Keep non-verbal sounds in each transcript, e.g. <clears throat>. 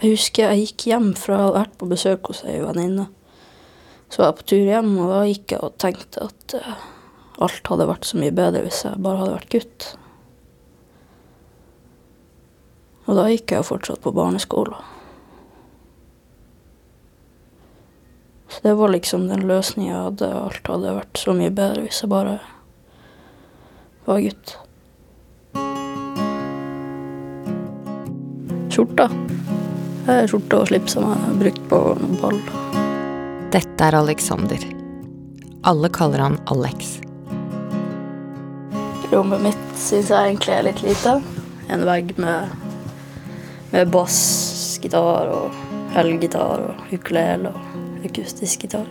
Jeg husker jeg gikk hjem fra å ha vært på besøk hos ei venninne. Så var jeg på tur hjem, og da gikk jeg og tenkte at uh, alt hadde vært så mye bedre hvis jeg bare hadde vært gutt. Og da gikk jeg jo fortsatt på barneskolen. Så det var liksom den løsninga jeg hadde. Alt hadde vært så mye bedre hvis jeg bare var gutt. Skjorta. Er skjorte og slips som jeg har brukt på noen ball. Dette er Alexander. Alle kaller han Alex. Rommet mitt syns jeg egentlig er litt lite. En vegg med, med bassgitar og elgitar og ukulele og akustisk gitar.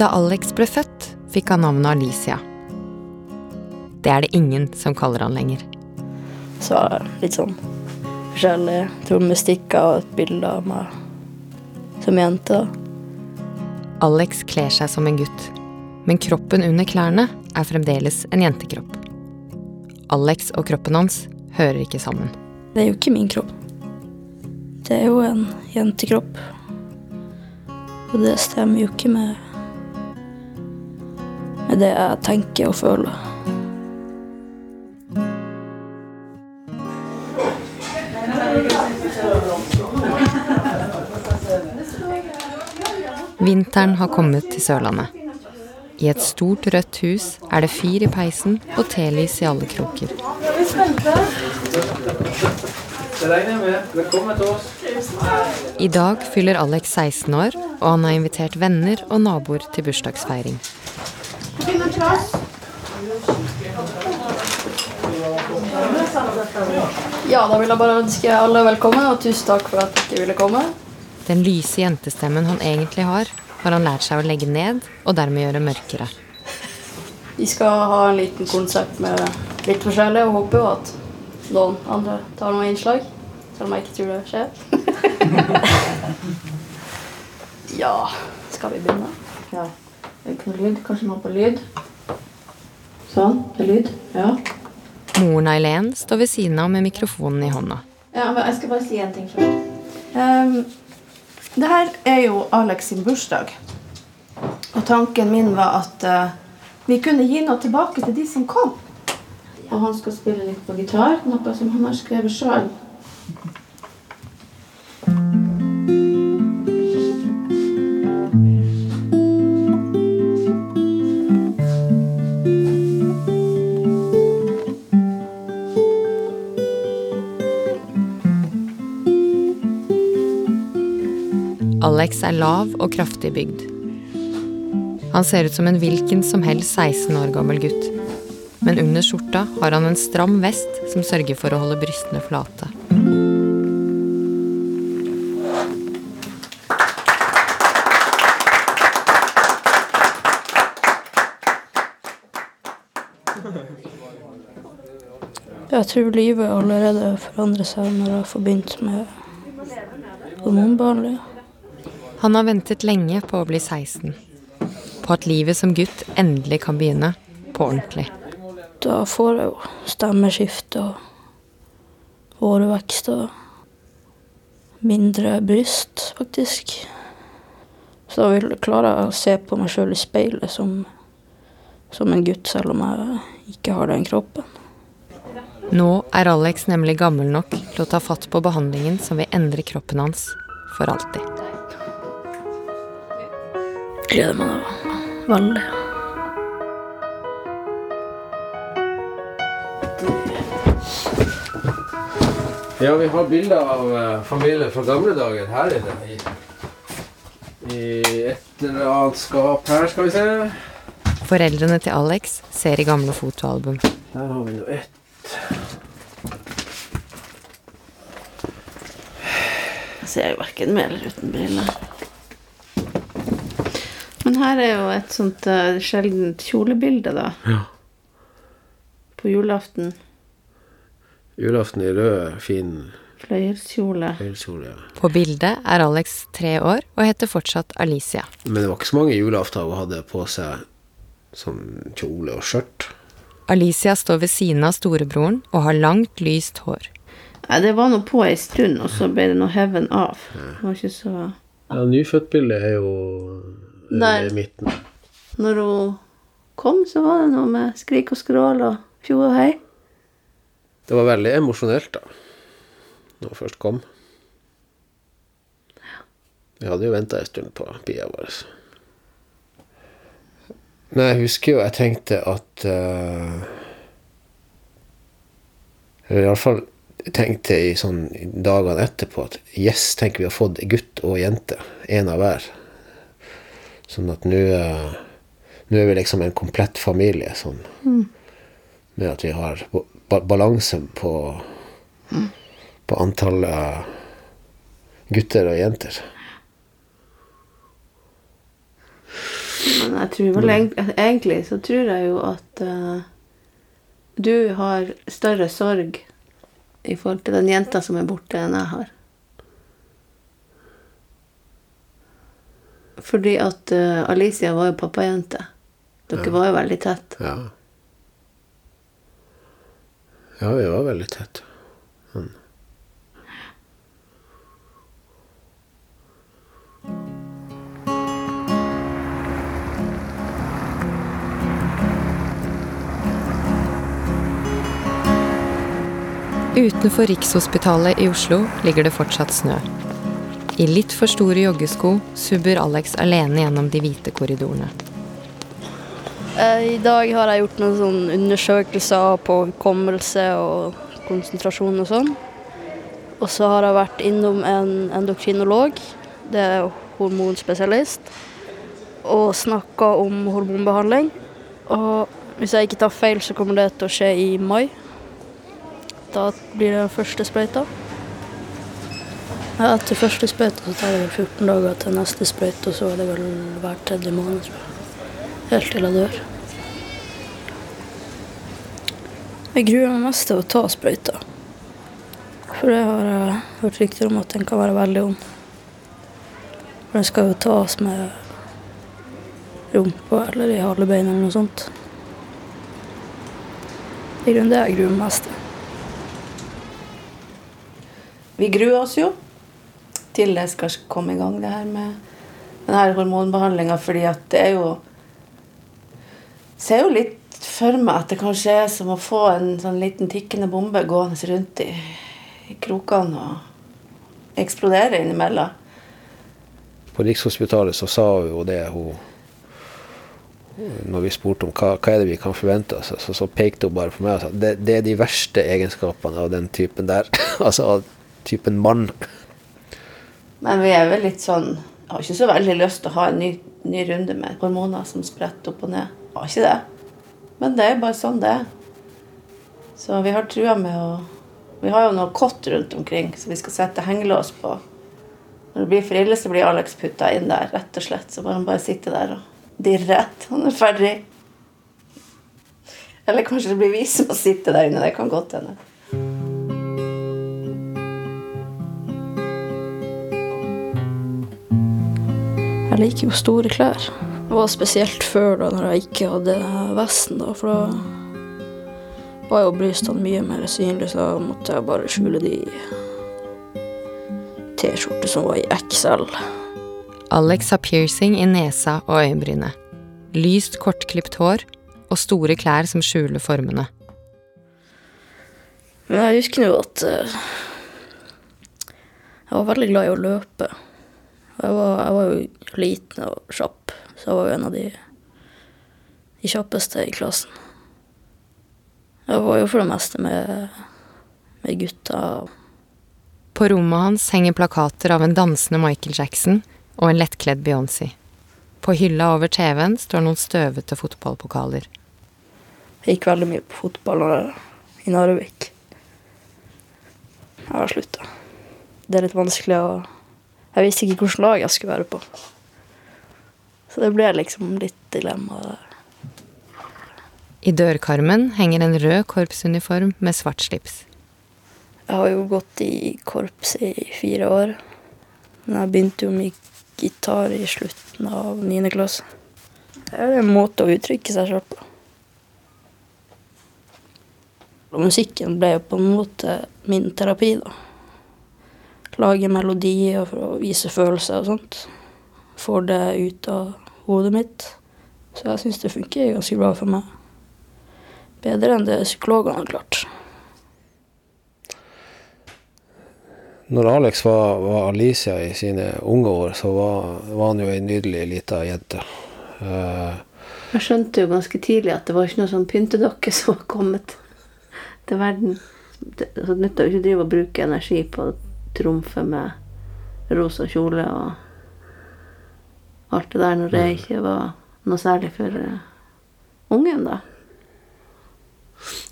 Da Alex ble født, fikk han navnet Alicia. Det er det ingen som kaller han lenger. Så litt sånn forskjellige trommestikker og et bilde av meg som jente. Alex kler seg som en gutt, men kroppen under klærne er fremdeles en jentekropp. Alex og kroppen hans hører ikke sammen. Det er jo ikke min kropp. Det er jo en jentekropp. Og det stemmer jo ikke med, med det jeg tenker og føler. Vinteren har kommet til Sørlandet. I et stort, rødt hus er det fyr i peisen og telys i alle kroker. I dag fyller Alex 16 år, og han har invitert venner og naboer til bursdagsfeiring. Ja, da vil jeg bare ønske alle velkommen, og tusen takk for at dere ville komme. Den lyse jentestemmen han egentlig har, har han lært seg å legge ned og dermed gjøre mørkere. Vi skal ha en liten konsert med litt forskjellig, og håper jo at noen andre tar noen innslag. Selv om jeg ikke tror det skjer. <laughs> ja, skal vi begynne? Ja. Det er ikke noe lyd. Kanskje man på lyd. Sånn. Det er lyd. Ja. Moren Eileen står ved siden av med mikrofonen i hånda. ja men jeg skal bare si en ting først. Um, det her er jo Alex sin bursdag. Og tanken min var at uh, vi kunne gi noe tilbake til de som kom. Og han skal spille litt på gitar, noe som han har skrevet sjøl. Alex er lav og kraftig bygd. Han ser ut som en hvilken som helst 16 år gammel gutt. Men under skjorta har han en stram vest som sørger for å holde brystene flate. Jeg tror livet allerede forandrer seg når jeg får begynt med hormonbehandling. Han har ventet lenge på å bli 16. På at livet som gutt endelig kan begynne på ordentlig. Da får jeg jo stemmeskifte og hårvekst og mindre bryst, faktisk. Så da vil, jeg klare å se på meg sjøl i speilet som, som en gutt, selv om jeg ikke har den kroppen. Nå er Alex nemlig gammel nok til å ta fatt på behandlingen som vil endre kroppen hans for alltid. Gleder meg da veldig. Ja, vi har bilder av familien familie fra gamle dager her inne. I, I et eller annet skap her, skal vi se. Foreldrene til Alex ser i gamle fotoalbum. Der har vi nå ett. Jeg ser jo verken med eller uten briller. Men her er jo et sånt uh, sjeldent kjolebilde, da. Ja. På julaften. Julaften i rød, fin Fløyelskjole. Fløyelskjole Ja. På bildet er Alex tre år og heter fortsatt Alicia. Men det var ikke så mange julaftener hun hadde på seg sånn kjole og skjørt. Alicia står ved siden av storebroren og har langt, lyst hår. Nei, det var nå på ei stund, og så ble det nå heven av. Det var ikke så Ja, Nyfødtbildet er jo. I midten. Når hun kom, så var det noe med skrik og skrål og fjo og hei. Det var veldig emosjonelt, da. Når hun først kom. Vi hadde jo venta en stund på Pia vår. Men jeg husker jo jeg tenkte at uh, Eller iallfall tenkte i sånn dagene etterpå at yes, tenk vi har fått gutt og jente. Én av hver. Sånn at nå uh, Nå er vi liksom en komplett familie. sånn med at vi har ba balanse på, på antallet gutter og jenter. Men jeg tror vel egentlig så tror jeg jo at uh, du har større sorg i forhold til den jenta som er borte, enn jeg har. Fordi at uh, Alicia var jo pappajente. Dere var jo veldig tett. Ja. Ja, vi var veldig tett. Men Utenfor Rikshospitalet i Oslo ligger det fortsatt snø. I litt for store joggesko subber Alex alene gjennom de hvite korridorene. Eh, I dag har jeg gjort noen sånn undersøkelser på hukommelse og konsentrasjon og sånn. Og så har jeg vært innom en endokrinolog, det er hormonspesialist, og snakka om hormonbehandling. Og hvis jeg ikke tar feil, så kommer det til å skje i mai. Da blir det den første sprøyta. Ja, etter første sprøyte så tar det vel 14 dager til neste sprøyte, og så er det vel hver tredje måned, tror jeg. Helt til jeg dør. Jeg gruer meg mest til å ta sprøyta. For det har jeg hørt rykter om at den kan være veldig ond. For den skal jo tas med rumpa eller i halebeina eller noe sånt. Det er i grunnen det jeg gruer meg mest til. Vi gruer oss jo til det skal komme i gang, det her med denne hormonbehandlinga, fordi at det er jo Ser jo litt for meg at det kanskje er som å få en sånn liten tikkende bombe gående rundt i, i krokene og eksplodere innimellom. på Rikshospitalet så sa hun jo det hun Når vi spurte om hva, hva er det vi kan forvente oss, så, så pekte hun bare på meg og sa det, det er de verste egenskapene av den typen der. <laughs> altså av typen mann. Men vi er vel litt sånn Jeg har ikke så veldig lyst til å ha en ny, ny runde med hormoner som spretter opp og ned. Jeg har ikke det. Men det er bare sånn det er. Så vi har trua med å Vi har jo noe kott rundt omkring som vi skal sette hengelås på. Når det blir for ille, så blir Alex putta inn der, rett og slett. Så må han bare sitte der og dirre til han er ferdig. Eller kanskje det blir vi som må sitte der inne. Det kan godt hende. Jeg liker jo store klær. Det var spesielt før, da når jeg ikke hadde vesten. da, For da var jo brystene mye mer synlige, så da måtte jeg bare skjule de T-skjortene som var i XL. Alex har piercing i nesa og øyenbrynet. Lyst, kortklipt hår og store klær som skjuler formene. Men jeg husker jo at eh, jeg var veldig glad i å løpe. Jeg var, jeg var jo liten og kjapp, så jeg var jo en av de, de kjappeste i klassen. Jeg var jo for det meste med, med gutta. På rommet hans henger plakater av en dansende Michael Jackson og en lettkledd Beyoncé. På hylla over TV-en står noen støvete fotballpokaler. Jeg gikk veldig mye på fotball i Narvik. Jeg har slutta. Det er litt vanskelig å Jeg visste ikke hvilket lag jeg skulle være på. Så det ble liksom litt dilemma der. I dørkarmen henger en rød korpsuniform med svart slips. Jeg har jo gått i korps i fire år. Men jeg begynte jo med gitar i slutten av niende klasse. Det er en måte å uttrykke seg sjøl på. Og musikken ble jo på en måte min terapi, da. Lage melodier for å vise følelser og sånt. Får det ut av hodet mitt. Så jeg syns det funker ganske bra for meg. Bedre enn det psykologene har klart. Når Alex var, var Alicia i sine unge år, så var, var han jo ei nydelig lita jente. Uh, Jeg skjønte jo ganske tidlig at det var ikke noe sånn pyntedokke som var kommet til verden. Det, så det nytta jo ikke å drive og bruke energi på å trumfe med rosa kjole og alt det der når det ikke var noe særlig for eh, ungen, da.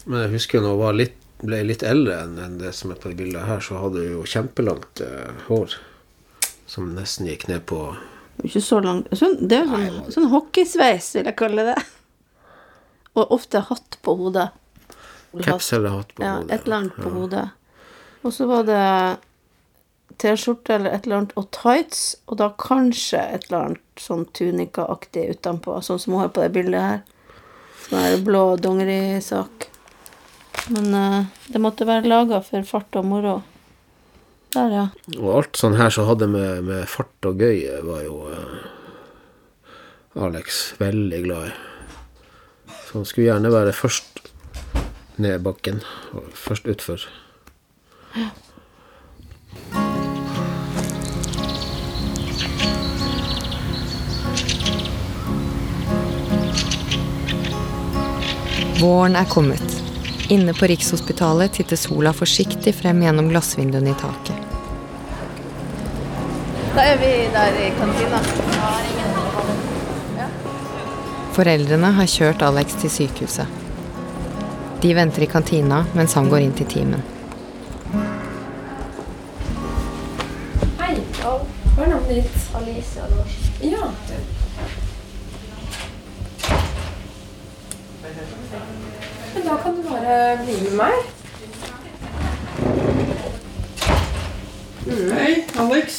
men jeg husker når var litt, ble litt eldre enn det som er på det bildet her, så hadde hun jo kjempelangt eh, hår. Som nesten gikk ned på Ikke så langt sånn, Det er jo sånn, sånn hockeysveis, vil jeg kalle det. Og ofte hatt på hodet. caps eller hatt på Ja, hodet. et eller annet på hodet. Og så var det T-skjorte eller et eller annet og tights, og da kanskje et eller annet sånn tunikaaktig utenpå, sånn som hun har på det bildet her. Sånn her blå dongerisak. Men uh, det måtte være laga for fart og moro. Der, ja. Og alt sånn her som hadde med, med fart og gøy, var jo uh, Alex veldig glad i. Så han skulle gjerne være først ned bakken, og først utfor. Våren er kommet. Inne på Rikshospitalet titter sola forsiktig frem gjennom glassvinduene i taket. Da er vi der i kantina. Foreldrene har kjørt Alex til sykehuset. De venter i kantina mens han går inn til timen. Hei. Hva er navnet ditt? Alicia. Ja. Du bare bli med meg. Hei, Alex.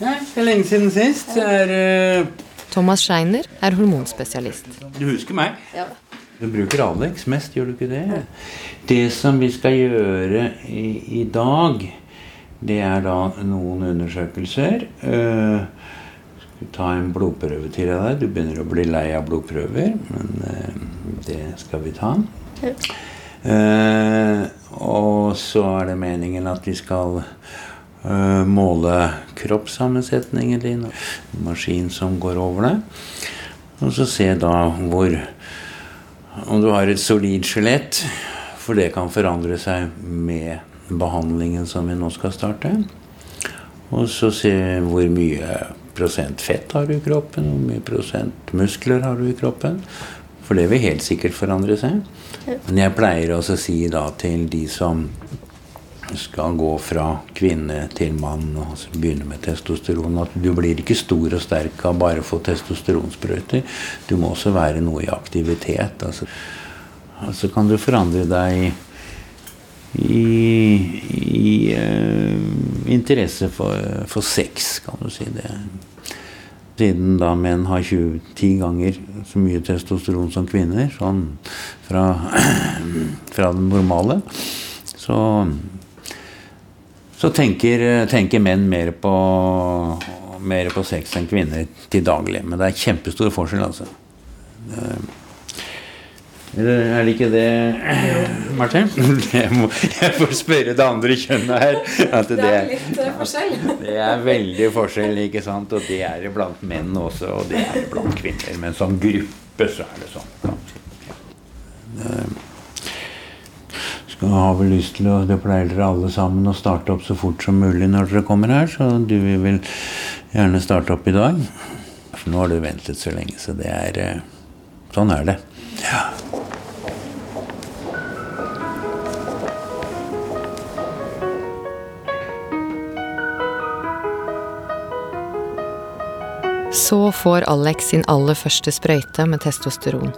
Hei, det er lenge siden sist. Det Er, uh... Thomas Scheiner er hormonspesialist. du husker meg? Ja. Du bruker Alex mest, gjør du ikke det? Det som vi skal gjøre i, i dag, det er da noen undersøkelser. Uh, skal ta en blodprøve til deg. Du begynner å bli lei av blodprøver, men uh, det skal vi ta. Eh, og så er det meningen at vi skal eh, måle kroppssammensetningen din. Maskin som går over deg. Og så se da hvor Om du har et solid skjelett. For det kan forandre seg med behandlingen som vi nå skal starte. Og så se hvor mye prosent fett har du i kroppen, hvor mye prosent muskler har du i kroppen. For det vil helt sikkert forandre seg. Men jeg pleier også å si da til de som skal gå fra kvinne til mann og begynne med testosteron, at du blir ikke stor og sterk av bare å få testosteronsprøyter. Du må også være noe i aktivitet. Altså, altså kan du forandre deg i, i uh, interesse for, for sex, kan du si det. Siden da menn har 20, 10 ganger så mye testosteron som kvinner, sånn fra, <clears throat> fra det normale, så, så tenker, tenker menn mer på, mer på sex enn kvinner til daglig. Men det er kjempestor forskjell, altså. Er det ikke det, Martin? <laughs> Jeg, må, jeg får spørre det andre kjønnet her. At det, Det er litt eh, forskjell. det er veldig forskjell, ikke sant? Og det er det blant menn også, og det er det blant kvinner. Men som gruppe så er det sånn. Eh, Skal ha vel lyst til å Det pleier dere alle sammen å starte opp så fort som mulig når dere kommer her, så du vil gjerne starte opp i dag. For nå har du ventet så lenge, så det er eh, Sånn er det. Ja. Så får Alex sin aller første sprøyte med testosteron.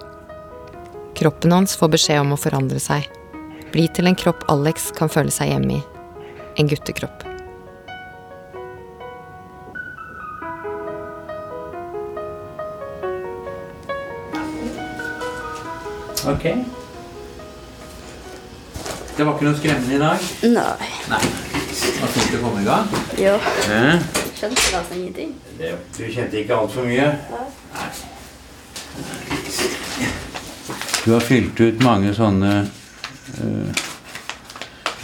Kroppen hans får beskjed om å forandre seg. Bli til en kropp Alex kan føle seg hjemme i. En guttekropp. Ok. Det var ikke noe skremmende i dag? Nei. Nei. Var fint å komme i gang. Ja. Ja. Skjønte nesten ingenting. Det, du kjente ikke altfor mye? Nei. Du har fylt ut mange sånne uh,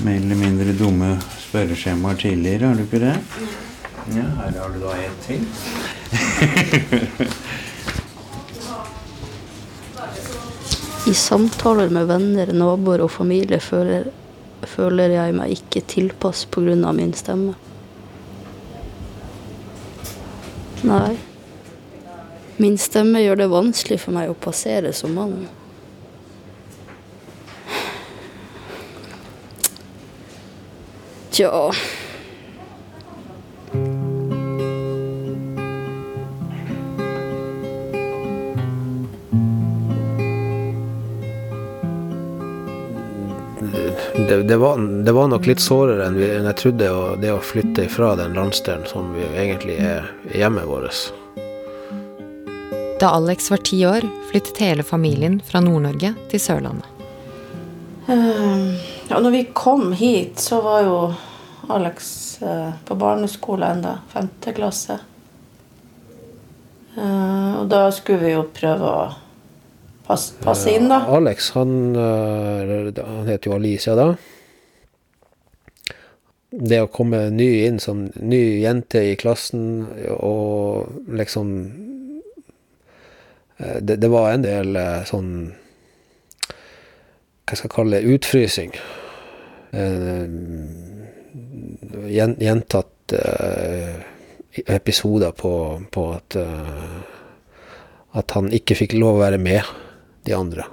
mer eller mindre dumme spørreskjemaer tidligere, har du ikke det? Ja, her har du da ett til. I samtaler med venner, naboer og familie føler, føler jeg meg ikke tilpass pga. min stemme. Nei. Min stemme gjør det vanskelig for meg å passere som mann. Tja Det, det, var, det var nok litt sårere enn, vi, enn jeg trodde, det å flytte ifra den landsdelen som vi egentlig er hjemmet vårt. Da Alex var ti år, flyttet hele familien fra Nord-Norge til Sørlandet. Uh, Ja, når vi kom hit, så var jo Alex uh, på barneskole enda, femte klasse. Uh, og da skulle vi jo prøve å passe, passe inn, da. Alex, han, eh, han heter jo Alicia da. Det å komme ny inn som ny jente i klassen og liksom eh, Det, det var en del eh, sånn Hva skal jeg kalle det? Utfrysing. Eh, Gjentatt eh, episoder på, på at eh, at han ikke fikk lov å være med de andre.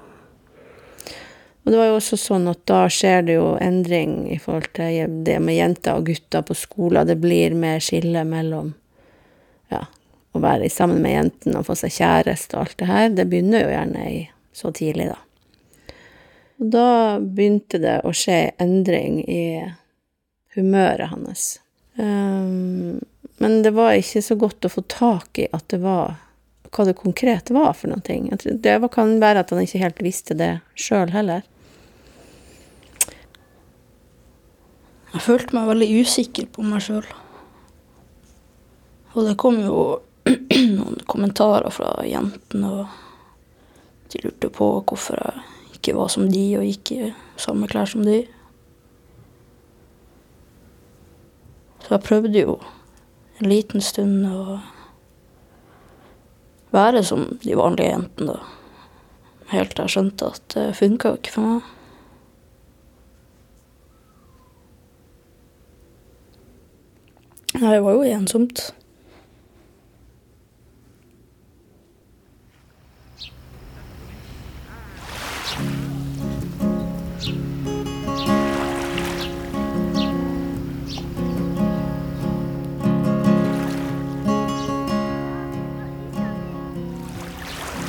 Og det var jo også sånn at da skjer det jo endring i forhold til det med jenter og gutter på skolen. Det blir mer skille mellom ja, å være sammen med jentene og få seg kjæreste og alt det her. Det begynner jo gjerne i, så tidlig, da. Og da begynte det å skje endring i humøret hans. Um, men det var ikke så godt å få tak i at det var hva det konkret var for ting. Det kan være at han ikke helt visste det sjøl heller. Jeg følte meg veldig usikker på meg sjøl. Og det kom jo <clears throat> noen kommentarer fra jentene, og de lurte på hvorfor jeg ikke var som de og gikk i samme klær som de. Så jeg prøvde jo en liten stund å være som de vanlige jentene, da. Helt til jeg skjønte at det funka ikke for meg. Nei, Det var jo ensomt.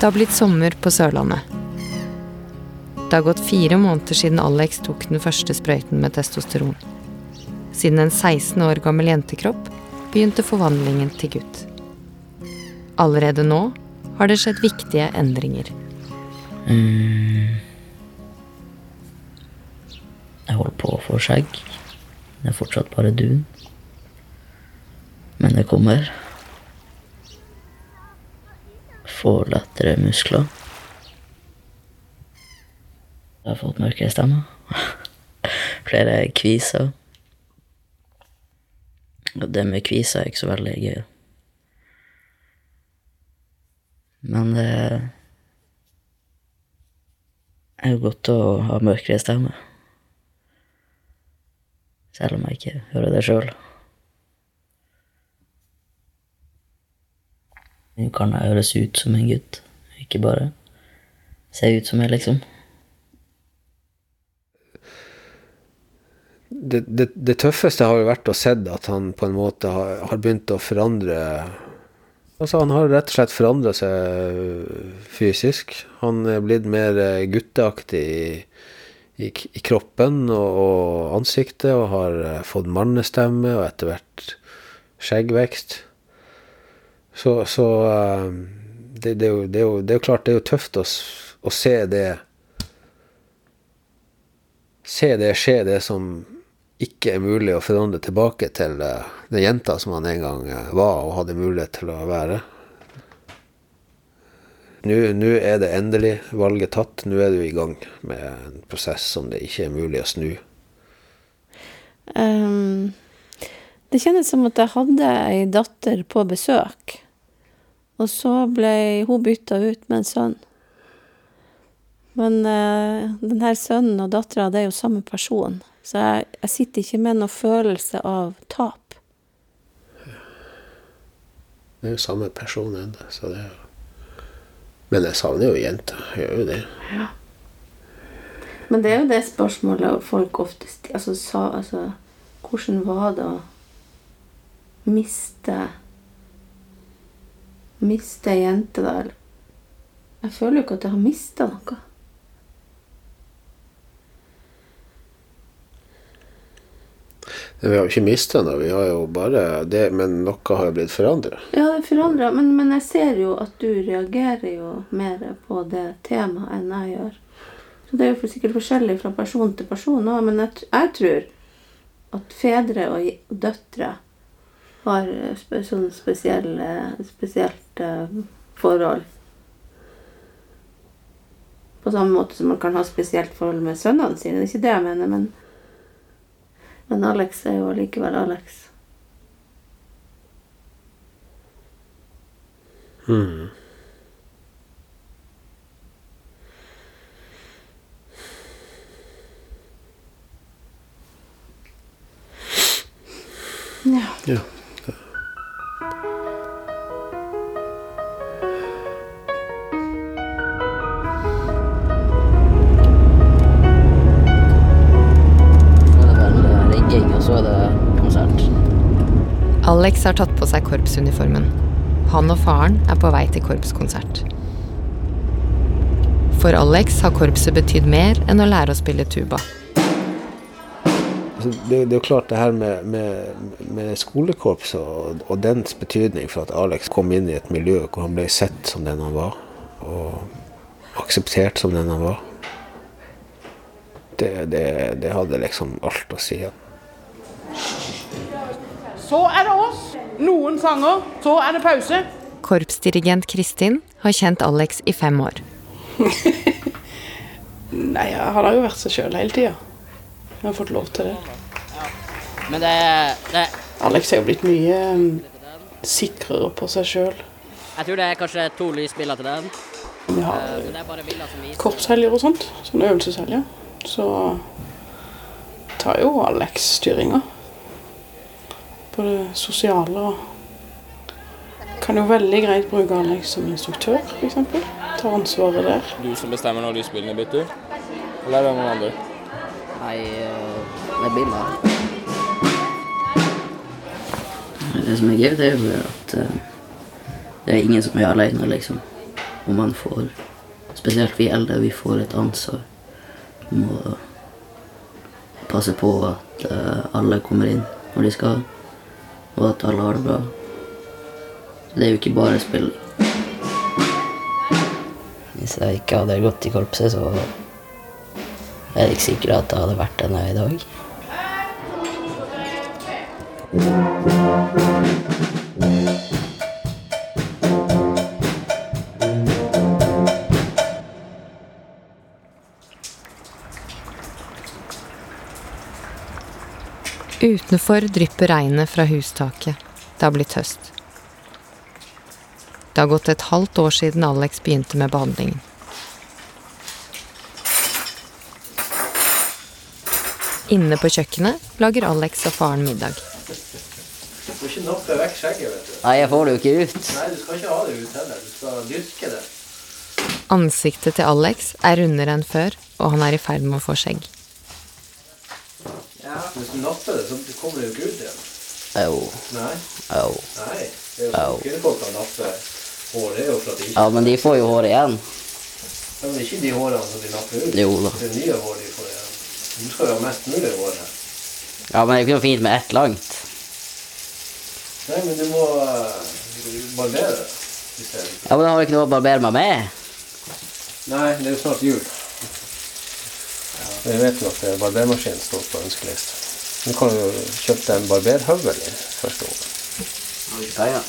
Det har blitt sommer på Sørlandet. Det har gått fire måneder siden Alex tok den første sprøyten med testosteron. Siden en 16 år gammel jentekropp begynte forvandlingen til gutt. Allerede nå har det skjedd viktige endringer. Mm. Jeg holder på å få skjegg. Det er fortsatt bare dun. Men det kommer. Får lettere muskler. Jeg har fått mørkere stemme. <laughs> Flere kviser. Og det med kviser er ikke så veldig gøy. Men det er jo godt å ha mørkere stemme. Selv om jeg ikke hører det sjøl. Nå kan da høres ut som en gutt, ikke bare se ut som en, liksom. Det, det, det tøffeste har jo vært å se at han på en måte har, har begynt å forandre Altså, han har rett og slett forandra seg fysisk. Han er blitt mer eh, gutteaktig i, i, i kroppen og, og ansiktet, og har eh, fått mannestemme og etter hvert skjeggvekst. Så, så eh, det, det, er jo, det, er jo, det er jo klart det er jo tøft å, å se det se det skje, det som ikke er mulig å forandre tilbake til eh, den jenta som han en gang eh, var og hadde mulighet til å være. Nå er det endelig valget tatt. Nå er du i gang med en prosess som det ikke er mulig å snu. Um, det kjennes som at jeg hadde ei datter på besøk, og så ble hun bytta ut med en sønn. Men uh, den her sønnen og dattera, det er jo samme person, så jeg, jeg sitter ikke med noen følelse av tap. Det er jo samme person ennå, så det er jo Men jeg savner jo jenta. Jeg gjør jo det. Men det er jo det spørsmålet folk oftest altså, sa altså, Hvordan var det å miste Miste ei jente, da? Jeg føler jo ikke at jeg har mista noe. Vi har jo ikke mista noe, vi har jo bare det, men noe har jo blitt forandra. Ja, det forandrer, men, men jeg ser jo at du reagerer jo mer på det temaet enn jeg gjør. Så det er jo sikkert forskjellig fra person til person òg, men jeg, jeg tror at fedre og døtre har eh, sånn spesielle, spesielt eh, forhold. På samme måte som man kan ha spesielt forhold med sønnene sine. Det er ikke det jeg mener, men, men Alex er jo allikevel Alex. Mm. Ja. Ja. Og så er det konsert. Alex har tatt på seg korpsuniformen. Han og faren er på vei til korpskonsert. For Alex har korpset betydd mer enn å lære å spille tuba. Altså, det, det er jo klart det her med, med, med skolekorps og, og dens betydning for at Alex kom inn i et miljø hvor han ble sett som den han var, og akseptert som den han var. Det, det, det hadde liksom alt å si. Så er det oss. Noen sanger, så er det pause. Korpsdirigent Kristin har kjent Alex i fem år. <laughs> Nei, han har jo vært seg sjøl hele tida. Jeg har fått lov til det. Men det er, det Alex er jo blitt mye mm, sikrere på seg sjøl. Jeg tror det er kanskje to lysbilder til den. Vi har er korpshelger og sånt, sånne øvelseshelger. Så tar jo Alex styringa. På det sosiale og Kan jo veldig greit bruke Alex som instruktør, f.eks. Ta ansvaret der. Du som bestemmer når lysbilene bytter? Eller er det noen andre? Nei, eh, det er bilder. Det som er gøy, det er jo at eh, det er ingen som er alene, liksom. Og man får, spesielt vi eldre, vi får et ansvar om å passe på at eh, alle kommer inn når de skal, og at alle har det bra. Det er jo ikke bare spill. Hvis jeg ikke hadde gått i korpset, så jeg er ikke sikker at det hadde vært den jeg er i dag. Utenfor drypper regnet fra hustaket. Det har blitt høst. Det har gått et halvt år siden Alex begynte med behandlingen. Inne på kjøkkenet lager Alex og faren middag. Du får ikke nappe vekk skjegget, vet du. Nei, jeg får det jo ikke ut. Nei, du skal ikke ha det ut heller. Du skal dyrke det. Ansiktet til Alex er rundere enn før, og han er i ferd med å få skjegg. Hvis du napper det, så kommer det jo ikke ut igjen. Au, Nei. au. Nei. Det er jo Au. kvinnefolk kan nappe hår. Det er jo for at de ikke Ja, men de får jo hår igjen. Ja, Men ikke de hårene som de napper ut. Jo da. Det er nye hår de får igjen. Du skal jo ha mest mulig hår her. Ja, men det er jo ikke noe fint med ett langt. Nei, men du må uh, barbere isteden. Ja, men da har jo ikke noe å barbere meg med. Nei, det er jo snart jul. Vi vet jo at barbermaskinen står på ønskelista. Du kan jo kjøpe deg en barberhøvel i første omgang. Ja, ja.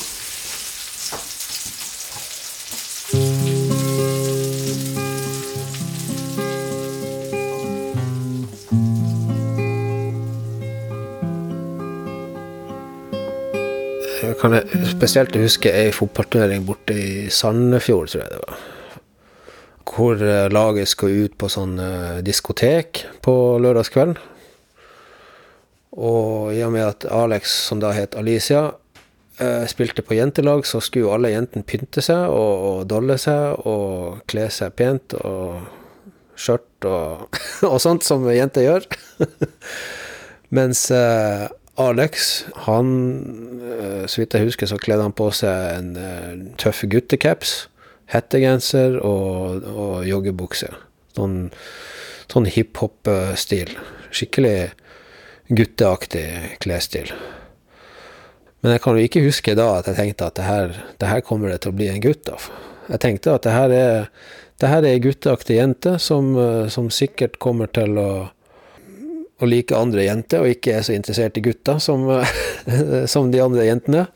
Jeg kan spesielt huske ei fotballturnering borte i Sandefjord, tror jeg det var. Hvor eh, laget skal ut på sånn eh, diskotek på lørdagskvelden. Og i og med at Alex, som da het Alicia, eh, spilte på jentelag, så skulle jo alle jentene pynte seg og, og dolle seg og kle seg pent og skjørt og, <laughs> og sånt som jenter gjør. <laughs> Mens Alex, han, så vidt jeg husker, så kledde han på seg en tøff guttecaps, hettegenser og, og joggebukse. Sånn, sånn hiphop-stil. Skikkelig gutteaktig klesstil. Men jeg kan jo ikke huske da at jeg tenkte at det her, det her kommer det til å bli en gutt av. Jeg tenkte at det her er, det her er ei gutteaktig jente som, eh, som sikkert kommer til å å like andre jenter, og ikke er så interessert i gutter som, <laughs> som de andre jentene.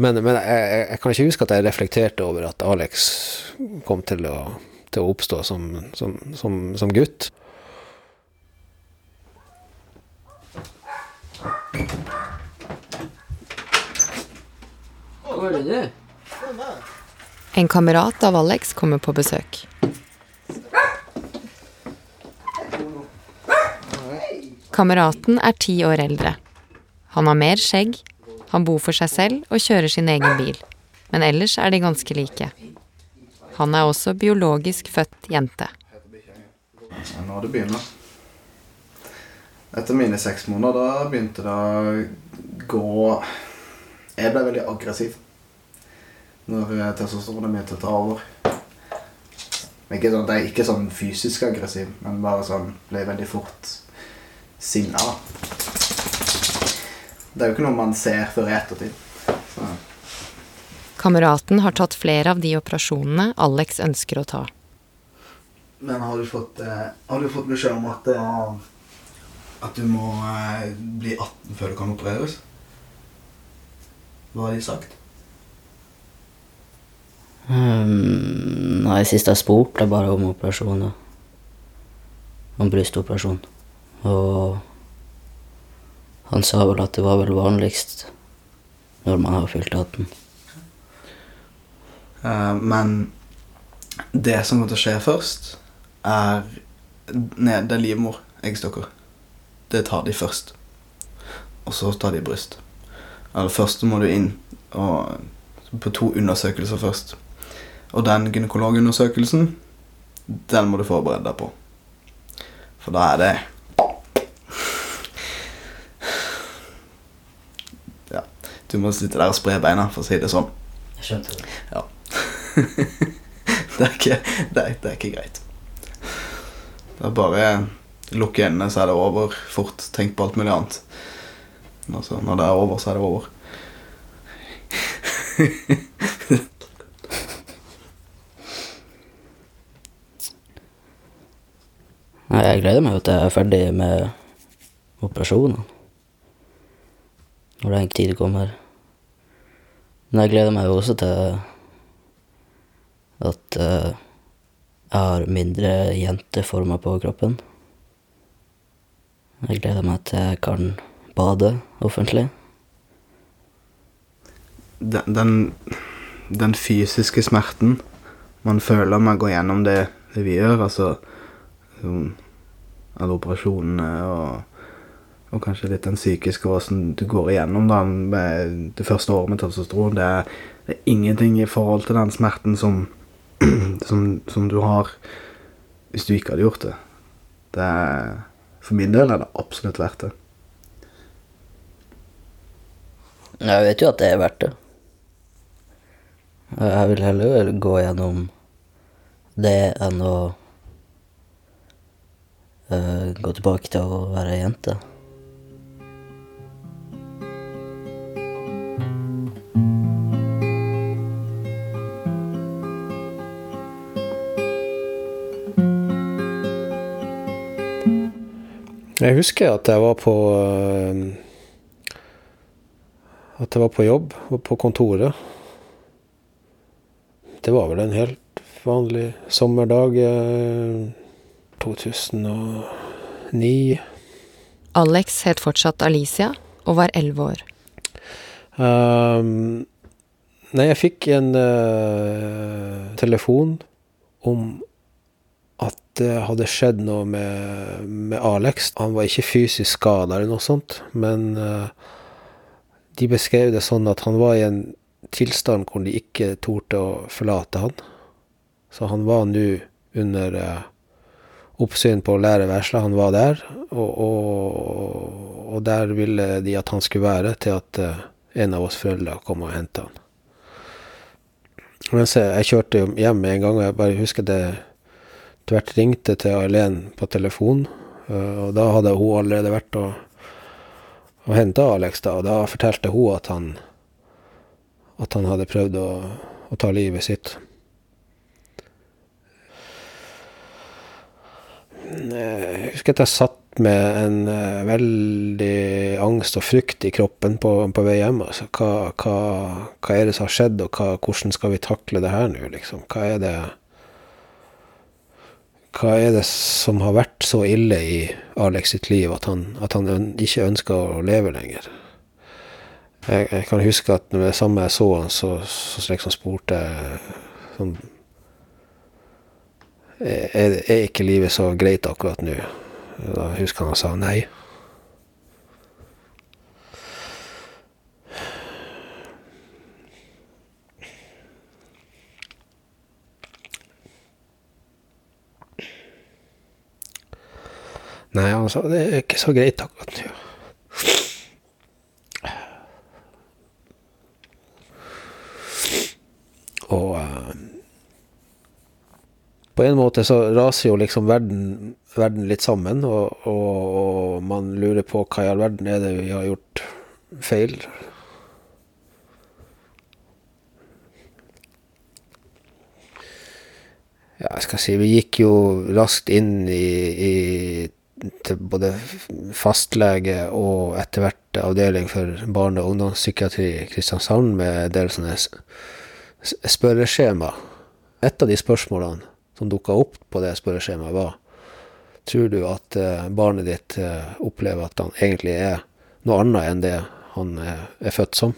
Men, men jeg, jeg, jeg kan ikke huske at jeg reflekterte over at Alex kom til å, til å oppstå som, som, som, som gutt. Er det? En kamerat av Alex kommer på besøk. Kameraten er ti år eldre. Han har mer skjegg, han bor for seg selv og kjører sin egen bil. Men ellers er de ganske like. Han er også biologisk født jente. Ja, Nå det begynner. Etter mine seks måneder da begynte det å gå Jeg ble veldig aggressiv når eh, testosteronet begynte å ta over. Ikke sånn, det er ikke sånn fysisk aggressiv, men bare sånn ble veldig fort sinna. Det er jo ikke noe man ser før i ettertid. Så. Kameraten har tatt flere av de operasjonene Alex ønsker å ta. Men har du fått, eh, har du fått beskjed om at, eh, at du må eh, bli 18 før du kan opereres? Hva har de sagt? Um, nei, sist jeg spurte bare om operasjoner. Om brystoperasjon. Og han sa vel at det var vel vanligst når man har fylt 18. Uh, men det som kommer til å skje først, er Nei, det er livmor, eggstokker. Det tar de først. Og så tar de bryst. Eller først må du inn og, på to undersøkelser først. Og den gynekologundersøkelsen, den må du forberede deg på. For da er det Ja. Du må sitte der og spre beina, for å si det sånn. Jeg skjønte det. Ja. <laughs> det, er ikke, det, er, det er ikke greit. Det er bare lukke øynene, så er det over fort. Tenk på alt mulig annet. Altså, når det er over, så er det over. <laughs> Nei, jeg gleder meg jo til jeg er ferdig med operasjonene. Når den tid kommer. Men jeg gleder meg jo også til at uh, jeg har mindre jenteformer på kroppen. Jeg gleder meg til jeg kan bade offentlig. Den, den, den fysiske smerten man føler med å gå gjennom det, det vi gjør, altså alle operasjonene og, og kanskje litt den psykiske hvordan du går igjennom da, med det første året med testosteron, det er, det er ingenting i forhold til den smerten som, <clears throat> som, som du har hvis du ikke hadde gjort det. det er, for min del er det absolutt verdt det. Jeg vet jo at det er verdt det. Jeg vil heller gå gjennom det enn å uh, gå tilbake til å være jente. Jeg husker at jeg var på eh, At jeg var på jobb, på kontoret. Det var vel en helt vanlig sommerdag. eh, 2009. Alex het fortsatt Alicia og var elleve år. Um, nei, jeg fikk en uh, telefon om det hadde skjedd noe med, med Alex. Han var ikke fysisk skada eller noe sånt, men uh, de beskrev det sånn at han var i en tilstand hvor de ikke torde å forlate han. Så han var nå under uh, oppsyn på lærerværelset. Han var der, og, og, og der ville de at han skulle være til at uh, en av oss foreldre kom og henta han. Mens jeg, kjørte hjem en gang, og jeg bare husker det tvert ringte til Eileen på telefon, eh, og da hadde hun allerede vært og, og henta Alex, da, og da fortalte hun at han, at han hadde prøvd å, å ta livet sitt. Jeg husker at jeg satt med en eh, veldig angst og frykt i kroppen på, på vei hjem. Altså, hva, hva, hva er det som har skjedd, og hva, hvordan skal vi takle det her nå, liksom? Hva er det Hva er det som har vært så ille i Alex sitt liv at han, at han ikke ønsker å leve lenger? Jeg, jeg kan huske at med det samme jeg så han, så, så liksom spurte jeg sånn er, er ikke livet så greit akkurat nå? Da husker han han sa nei. Nei, han sa det er ikke så greit akkurat nå. Og uh, på en måte så raser jo liksom verden, verden litt sammen, og, og, og, man lurer på hva i all verden er det vi har gjort feil. Ja, jeg skal si, vi gikk jo raskt inn i, i til både fastlege og etter hvert avdeling for barne- og ungdomspsykiatri i Kristiansand med en del sånne spørreskjema. Et av de spørsmålene som dukka opp på det spørreskjemaet, var Tror du at eh, barnet ditt eh, opplever at han egentlig er noe annet enn det han er, er født som?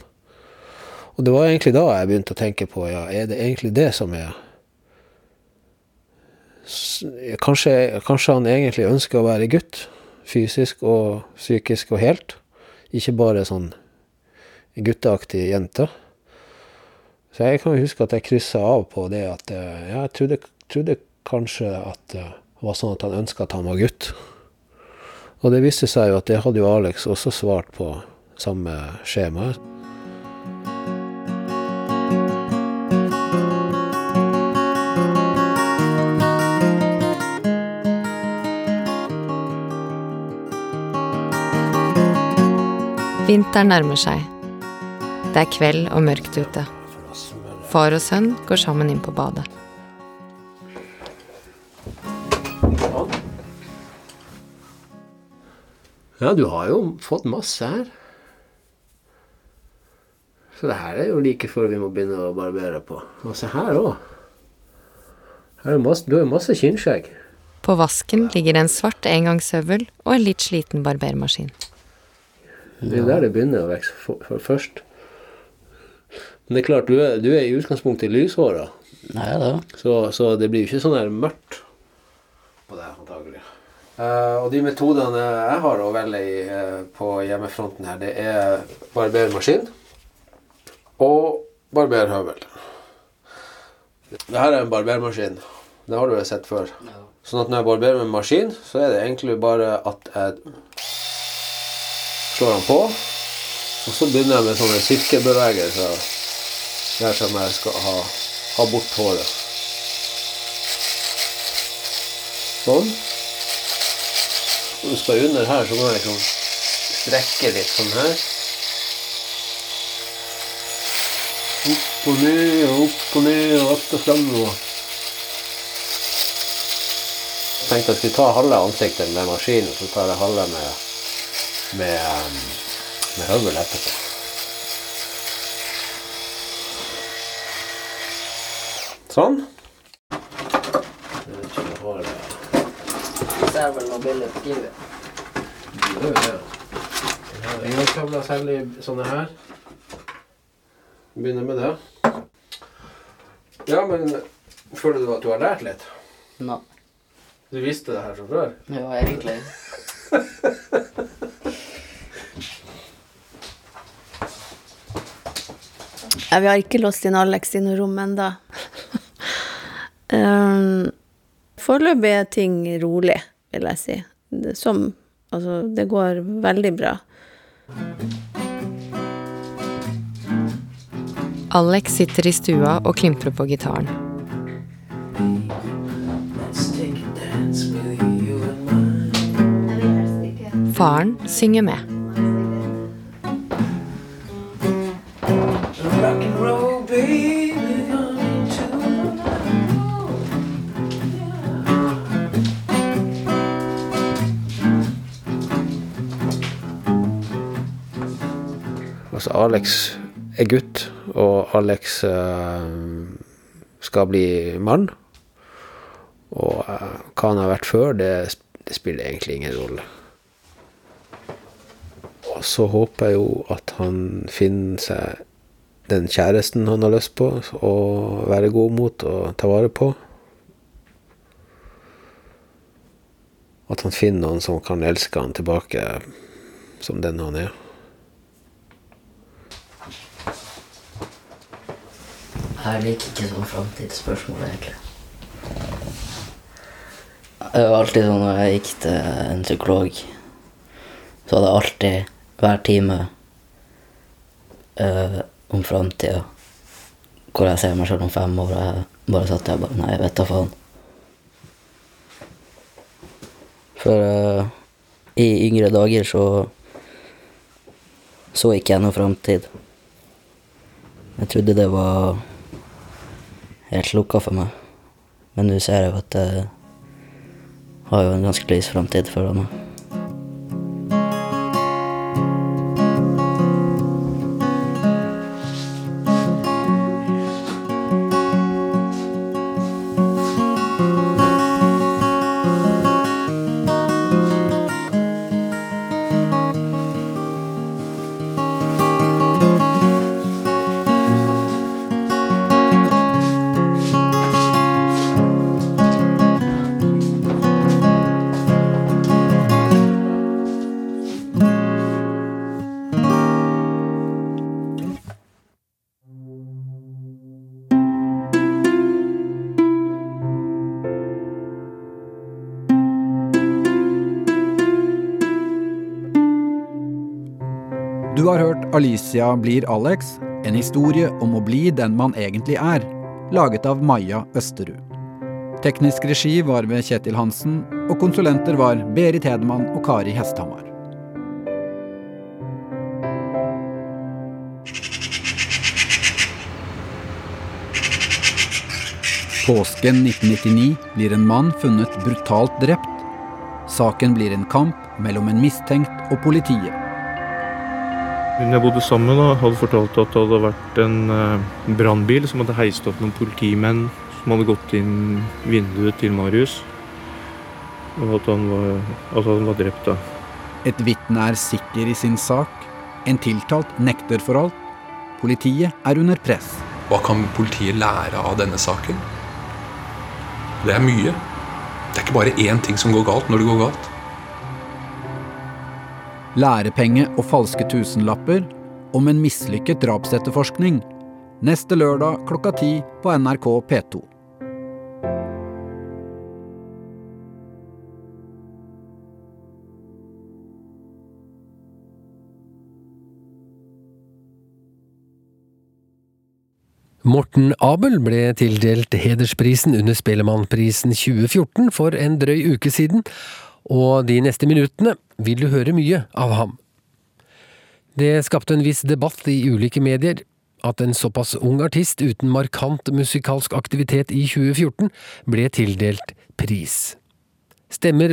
Og det var egentlig da jeg begynte å tenke på ja, er det egentlig det som er Kanskje, kanskje han egentlig ønsker å være gutt, fysisk og psykisk og helt. Ikke bare sånn gutteaktig jente. Så jeg kan huske at jeg kryssa av på det at ja, jeg trodde, trodde kanskje at det var sånn at han ønska at han var gutt. Og det viste seg jo at det hadde jo Alex også svart på samme skjema. Vinteren nærmer seg. Det er kveld og mørkt ute. Far og sønn går sammen inn på badet. Ja, du har jo fått masse her. Så det her er jo like før vi må begynne å barbere på. Og se her òg. Du har jo masse kinnskjegg. På vasken ligger en svart engangshøvel og en litt sliten barbermaskin. Det er der det begynner å vokse for, for først. Men det er klart, du er, du er i utgangspunktet lyshåra. Så, så det blir jo ikke sånn her mørkt på det, antagelig. Uh, og de metodene jeg har å velge i uh, på hjemmefronten her, det er barbermaskin og barberhøvel. Det her er en barbermaskin. Det har du jo sett før. Ja. Sånn at når jeg barberer med maskin, så er det egentlig bare at jeg slår den på. Og så begynner jeg med sånne sirkelbevegelser der som jeg skal ha, ha bort håret. Sånn. Når du skal under her, så må jeg liksom strekke litt sånn her. Opp og ned og opp og ned og att og fram. Og Jeg tenkte jeg skulle ta halve ansiktet med maskinen, så tar jeg halve med, med, um, med høvel etterpå. Sånn. Ikke om jeg har det. gjør jo det. Engangskabler særlig sånne her. Begynner med det. Ja, men føler du at du har lært litt? Nei. Du visste det her fra før? Ja, egentlig. <laughs> Ja, vi har ikke låst inn Alex i noe rom ennå. <laughs> um, Foreløpig er ting rolig, vil jeg si. Det, som Altså, det går veldig bra. Alex sitter i stua og klimprer på gitaren. Faren synger med. Altså, Alex er gutt, og Alex uh, skal bli mann. Og uh, hva han har vært før, det, det spiller egentlig ingen rolle. Og så håper jeg jo at han finner seg den kjæresten han har lyst på, å være god mot og ta vare på. At han finner noen som kan elske han tilbake som den han er. Jeg liker ikke sånn framtidsspørsmål, egentlig. Det var alltid sånn når jeg gikk til en psykolog, så hadde jeg alltid hver time øh, om framtida. Hvor jeg ser meg selv om fem år, jeg bare satt der og bare Nei, vet da faen. For øh, i yngre dager så så ikke jeg noe framtid. Jeg trodde det var helt lukka for meg. Men nå ser jeg jo at jeg har jo en ganske lys framtid foran meg. Alicia blir Alex, en historie om å bli den man egentlig er, laget av Maja Østerud. Teknisk regi var ved Kjetil Hansen, og konsulenter var Berit Hedemann og Kari Hesthamar. Påsken 1999 blir en mann funnet brutalt drept. Saken blir en kamp mellom en mistenkt og politiet. Hun jeg bodde sammen med, hadde fortalt at det hadde vært en uh, brannbil som hadde heist opp noen politimenn som hadde gått inn vinduet til Marius. Og at han var, at han var drept da. Et vitne er sikker i sin sak. En tiltalt nekter for alt. Politiet er under press. Hva kan politiet lære av denne saken? Det er mye. Det er ikke bare én ting som går galt når det går galt. Lærepenge og falske tusenlapper om en mislykket drapsetterforskning. Neste lørdag klokka ti på NRK P2. Morten Abel ble tildelt hedersprisen under Spellemannprisen 2014 for en drøy uke siden, og de neste minuttene vil du høre mye av ham. Det skapte en viss debatt i ulike medier at en såpass ung artist uten markant musikalsk aktivitet i 2014 ble tildelt pris. Stemmer